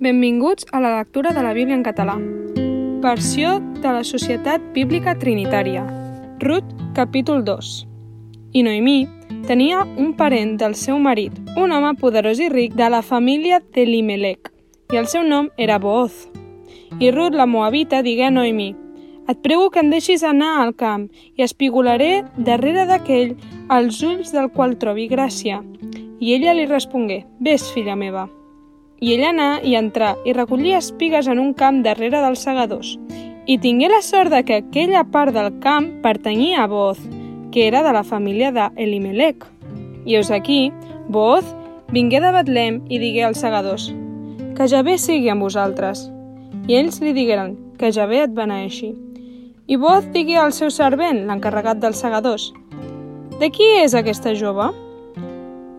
Benvinguts a la lectura de la Bíblia en català. Versió de la Societat Bíblica Trinitària. Rut, capítol 2. I Noemí tenia un parent del seu marit, un home poderós i ric de la família de Limelec, i el seu nom era Booz. I Rut, la moabita, digué a Noemí, et prego que em deixis anar al camp i espigolaré darrere d'aquell els ulls del qual trobi gràcia. I ella li respongué, Ves, filla meva. I ell anà i entrà i recollia espigues en un camp darrere dels segadors. I tingué la sort de que aquella part del camp pertanyia a Boz, que era de la família d'Elimelec. I us aquí, Boz vingué de Betlem i digué als segadors, que Javé sigui amb vosaltres. I ells li digueren, que Javé et beneeixi. I Boz digué al seu servent, l'encarregat dels segadors, de qui és aquesta jove?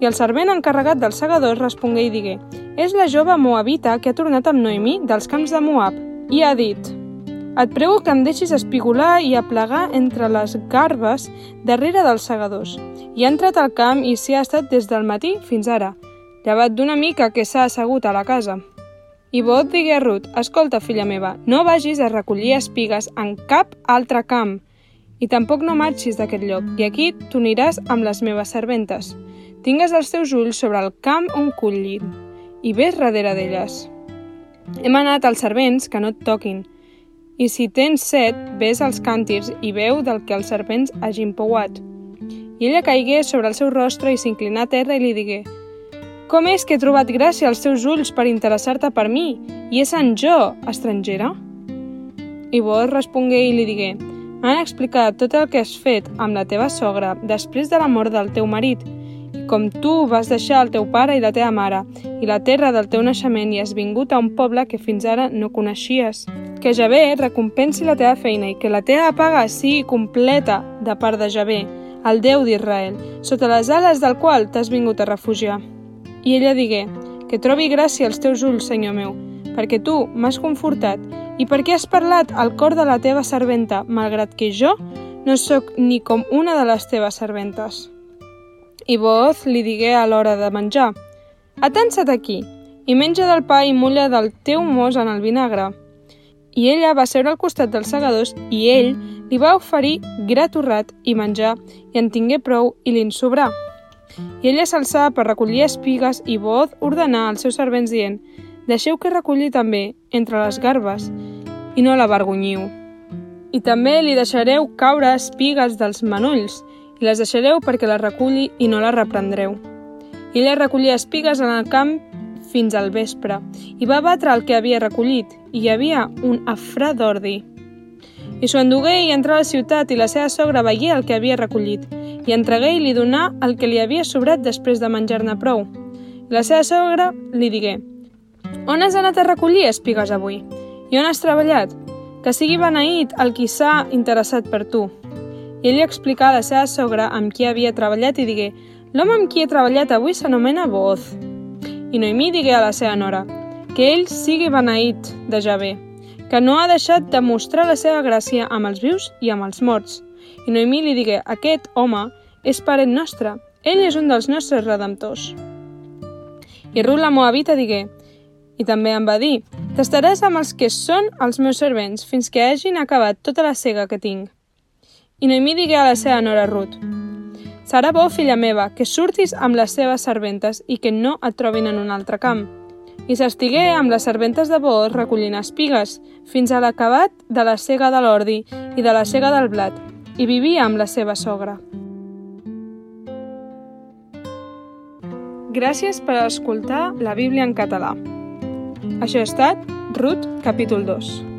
I el servent encarregat dels segadors respongué i digué És la jove moabita que ha tornat amb Noemí dels camps de Moab i ha dit Et prego que em deixis espigolar i aplegar entre les garbes darrere dels segadors. I ha entrat al camp i s'hi ha estat des del matí fins ara, llevat d'una mica que s'ha assegut a la casa. I Bot digué a Ruth, escolta, filla meva, no vagis a recollir espigues en cap altre camp, i tampoc no marxis d'aquest lloc, i aquí t'uniràs amb les meves serventes. Tingues els teus ulls sobre el camp on cullin i ves darrere d'elles. Hem anat als servents que no et toquin, i si tens set, ves als càntirs i veu del que els servents hagin pouat. I ella caigué sobre el seu rostre i s'inclinà a terra i li digué «Com és que he trobat gràcia als teus ulls per interessar-te per mi, i és en jo, estrangera?» I Boaz respongué i li digué «M'han explicat tot el que has fet amb la teva sogra després de la mort del teu marit, com tu vas deixar el teu pare i la teva mare i la terra del teu naixement i has vingut a un poble que fins ara no coneixies. Que Javé recompensi la teva feina i que la teva paga sigui completa de part de Javé, el Déu d'Israel, sota les ales del qual t'has vingut a refugiar. I ella digué, que trobi gràcia als teus ulls, senyor meu, perquè tu m'has confortat i perquè has parlat al cor de la teva serventa, malgrat que jo no sóc ni com una de les teves serventes. I Booz li digué a l'hora de menjar, «Atansa't aquí, i menja del pa i mulla del teu mos en el vinagre». I ella va seure al costat dels segadors i ell li va oferir gra torrat i menjar i en tingué prou i li'n sobrà. I ella s'alçà per recollir espigues i Booz ordenà als seus servents dient «Deixeu que recolli també entre les garbes i no la vergonyiu. I també li deixareu caure espigues dels manolls les deixareu perquè les reculli i no les reprendreu. Ella recollia espigues en el camp fins al vespre i va batre el que havia recollit i hi havia un afrà d'ordi. I s'ho endugué i entrà a la ciutat i la seva sogra veié el que havia recollit i entregué i li donà el que li havia sobrat després de menjar-ne prou. I la seva sogra li digué «On has anat a recollir espigues avui? I on has treballat? Que sigui beneït el qui s'ha interessat per tu» ell explicà a la seva sogra amb qui havia treballat i digué «L'home amb qui he treballat avui s'anomena Boz». I Noemí digué a la seva nora que ell sigui beneït de Javé, que no ha deixat de mostrar la seva gràcia amb els vius i amb els morts. I Noemí li digué «Aquest home és parent nostre, ell és un dels nostres redemptors». I Ruth la Moabita digué i també em va dir «T'estaràs amb els que són els meus servents fins que hagin acabat tota la cega que tinc». I Noemí digué a la seva nora Ruth, Serà bo, filla meva, que surtis amb les seves serventes i que no et trobin en un altre camp. I s'estigué amb les serventes de Boaz recollint espigues, fins a l'acabat de la cega de l'ordi i de la cega del blat, i vivia amb la seva sogra. Gràcies per escoltar la Bíblia en català. Això ha estat Ruth, capítol 2.